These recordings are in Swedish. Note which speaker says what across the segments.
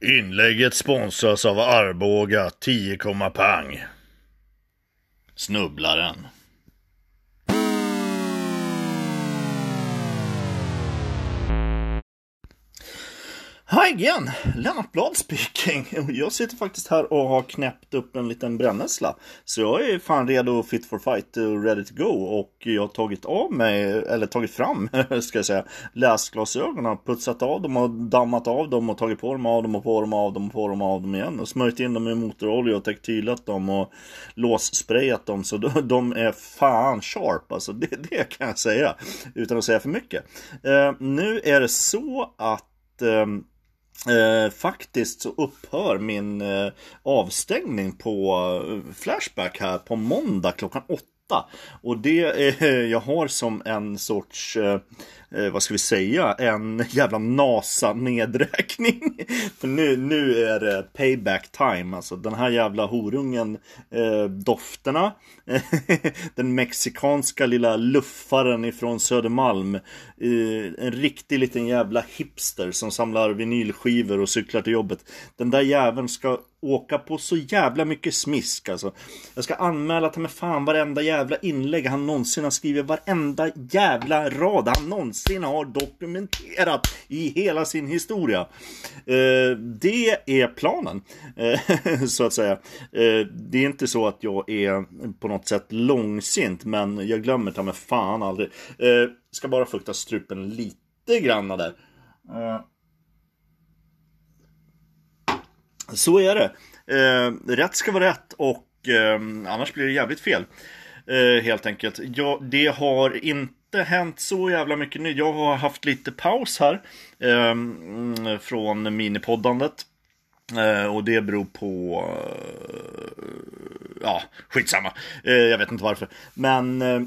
Speaker 1: Inlägget sponsras av Arboga 10, pang. Snubblaren. Hi again! Lennart Blad speaking. Jag sitter faktiskt här och har knäppt upp en liten brännässla. Så jag är fan redo, fit for fight och ready to go. Och jag har tagit av mig, eller tagit fram, ska jag säga, läsglasögonen. Putsat av dem och dammat av dem och tagit på dem av dem och på dem av dem och på dem av dem igen. Och smörjt in dem i motorolja och tektylat dem och låssprayat dem. Så de är fan sharp alltså. Det, det kan jag säga. Utan att säga för mycket. Uh, nu är det så att ehm, Eh, faktiskt så upphör min eh, avstängning på eh, Flashback här på måndag klockan åtta. Och det eh, jag har som en sorts eh, eh, vad ska vi säga, en jävla NASA-nedräkning. För nu, nu är det payback time, alltså den här jävla horungen, eh, dofterna, den mexikanska lilla luffaren ifrån Södermalm, eh, en riktig liten jävla hipster som samlar vinylskivor och cyklar till jobbet. Den där jäveln ska åka på så jävla mycket smisk alltså. Jag ska anmäla till mig fan varenda jävla inlägg han någonsin har skrivit, varenda jävla rad han någonsin har dokumenterat i hela sin historia. Eh, det är planen, eh, så att säga. Eh, det är inte så att jag är på något sätt långsint, men jag glömmer ta mig fan aldrig. Eh, ska bara fukta strupen lite granna där. Eh, Så är det. Eh, rätt ska vara rätt och eh, annars blir det jävligt fel. Eh, helt enkelt. Ja, det har inte hänt så jävla mycket nu. Jag har haft lite paus här eh, mm, från minipoddandet. Eh, och det beror på... Eh, ja, skitsamma. Eh, jag vet inte varför. Men eh,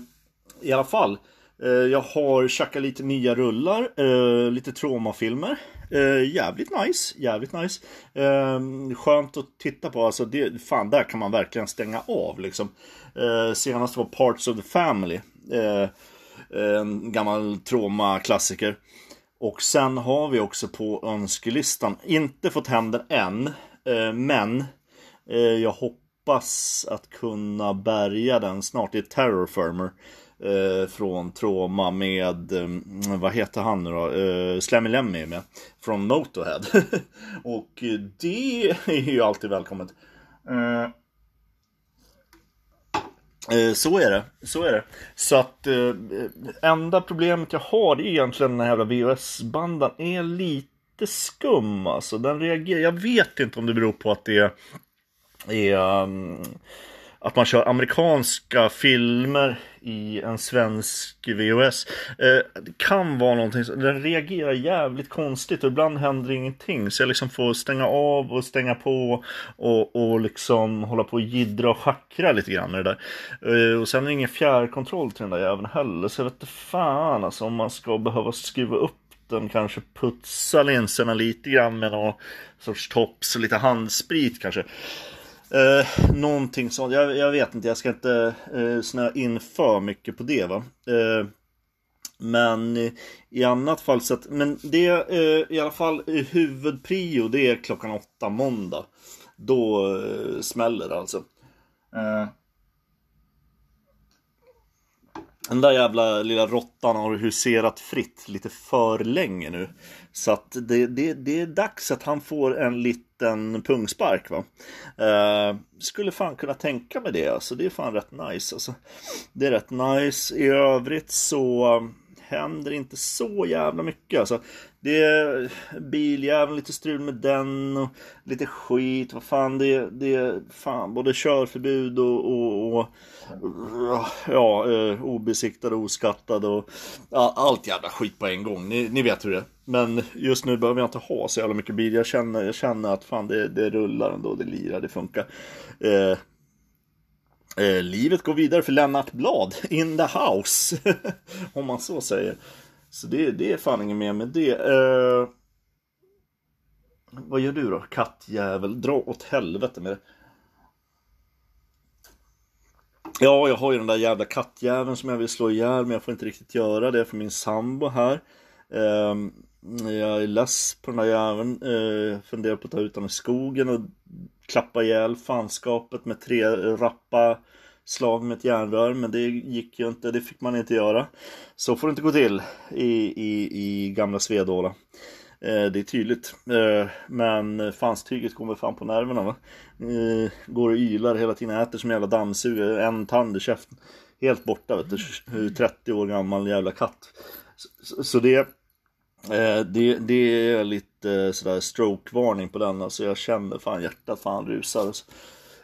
Speaker 1: i alla fall. Eh, jag har tjackat lite nya rullar, eh, lite traumafilmer. Eh, jävligt nice, jävligt nice. Ehm, skönt att titta på, alltså det, fan där kan man verkligen stänga av liksom. senast var Parts of the Family. En gammal trauma-klassiker. Och sen har vi också på önskelistan, inte fått hem den än, men jag hoppas att kunna bärga den snart. Det är Terror Firmer eh, från Trauma med, eh, vad heter han nu då? Eh, Slammy Lemmy är med. Från Motorhead. och det är ju alltid välkommet. Eh, eh, så är det, så är det. Så att eh, enda problemet jag har är egentligen den här jävla VHS-bandan är lite skum alltså. Den reagerar, jag vet inte om det beror på att det är, är um, att man kör amerikanska filmer i en svensk VHS. Eh, det kan vara någonting, den reagerar jävligt konstigt och ibland händer ingenting. Så jag liksom får stänga av och stänga på och, och liksom hålla på och jiddra och schackra lite grann med det där. Eh, och sen är det ingen fjärrkontroll till den där jäveln heller. Så jag vet inte fan alltså om man ska behöva skruva upp den, kanske putsa linserna lite grann med någon sorts tops och lite handsprit kanske. Eh, någonting sånt. Jag, jag, vet inte, jag ska inte eh, snöa in för mycket på det. va. Eh, men i annat fall så att, men det är eh, i alla fall eh, huvudprio det är klockan åtta måndag. Då eh, smäller det alltså. Eh, den där jävla lilla råttan har huserat fritt lite för länge nu. Så att det, det, det är dags att han får en liten pungspark. Va? Uh, skulle fan kunna tänka mig det. Alltså, det är fan rätt nice. Alltså. Det är rätt nice. I övrigt så händer inte så jävla mycket. Alltså, det är biljäveln, lite strul med den och lite skit. Vad fan, det är, det är fan både körförbud och, och, och ja, eh, obesiktade, obesiktad och oskattad och ja, allt jävla skit på en gång. Ni, ni vet hur det är. Men just nu behöver jag inte ha så jävla mycket bil. Jag känner, jag känner att fan det, det rullar ändå, det lirar, det funkar. Eh, Eh, livet går vidare för Lennart Blad, in the house. Om man så säger. Så det, det är fan inget mer med det. Eh, vad gör du då, kattjävel? Dra åt helvete med det. Ja, jag har ju den där jävla kattjäveln som jag vill slå ihjäl, men jag får inte riktigt göra det för min sambo här. Eh, jag är less på den där jäveln. Eh, funderar på att ta ut honom i skogen och klappa ihjäl fanskapet med tre rappa slag med ett järnrör. Men det gick ju inte, det fick man inte göra. Så får det inte gå till i, i, i gamla Svedala. Eh, det är tydligt. Eh, men fanstyget kommer fan på nerverna va. Eh, går och ylar hela tiden, äter som en jävla dammsugare, en tand i käften. Helt borta vet du, 30 år gammal jävla katt. Så, så det Eh, det, det är lite eh, sådär strokevarning på den. Alltså jag känner fan hjärtat fan rusar.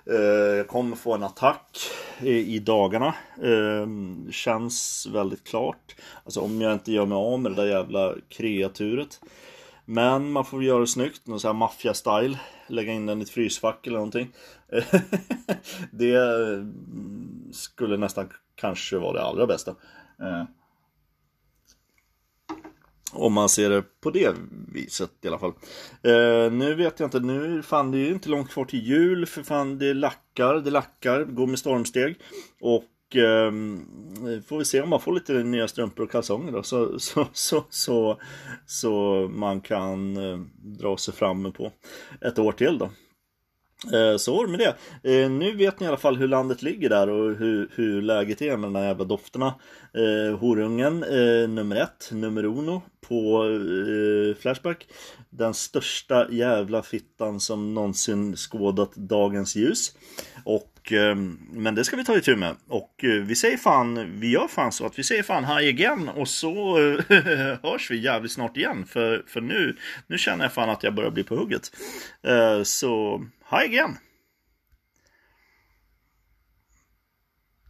Speaker 1: Eh, jag kommer få en attack i, i dagarna. Eh, känns väldigt klart. Alltså om jag inte gör mig av med det där jävla kreaturet. Men man får göra det snyggt, någon sån här maffia-style. Lägga in den i ett frysfack eller någonting. det mm, skulle nästan kanske vara det allra bästa. Eh, om man ser det på det viset i alla fall. Eh, nu vet jag inte, nu fan det är ju inte långt kvar till jul för fan det lackar, det lackar, går med stormsteg. Och eh, får vi se om man får lite nya strumpor och kalsonger då så, så, så, så, så man kan eh, dra sig fram på ett år till då. Eh, så var det med det. Eh, nu vet ni i alla fall hur landet ligger där och hur, hur läget är med de här jävla dofterna. Eh, horungen eh, nummer ett, nummer uno på eh, Flashback. Den största jävla fittan som någonsin skådat dagens ljus. Och, Ehm, men det ska vi ta itu med. Och eh, vi säger fan, vi gör fan så att vi säger fan hej again och så eh, hörs vi jävligt snart igen. För, för nu, nu känner jag fan att jag börjar bli på hugget. Eh, så hej again!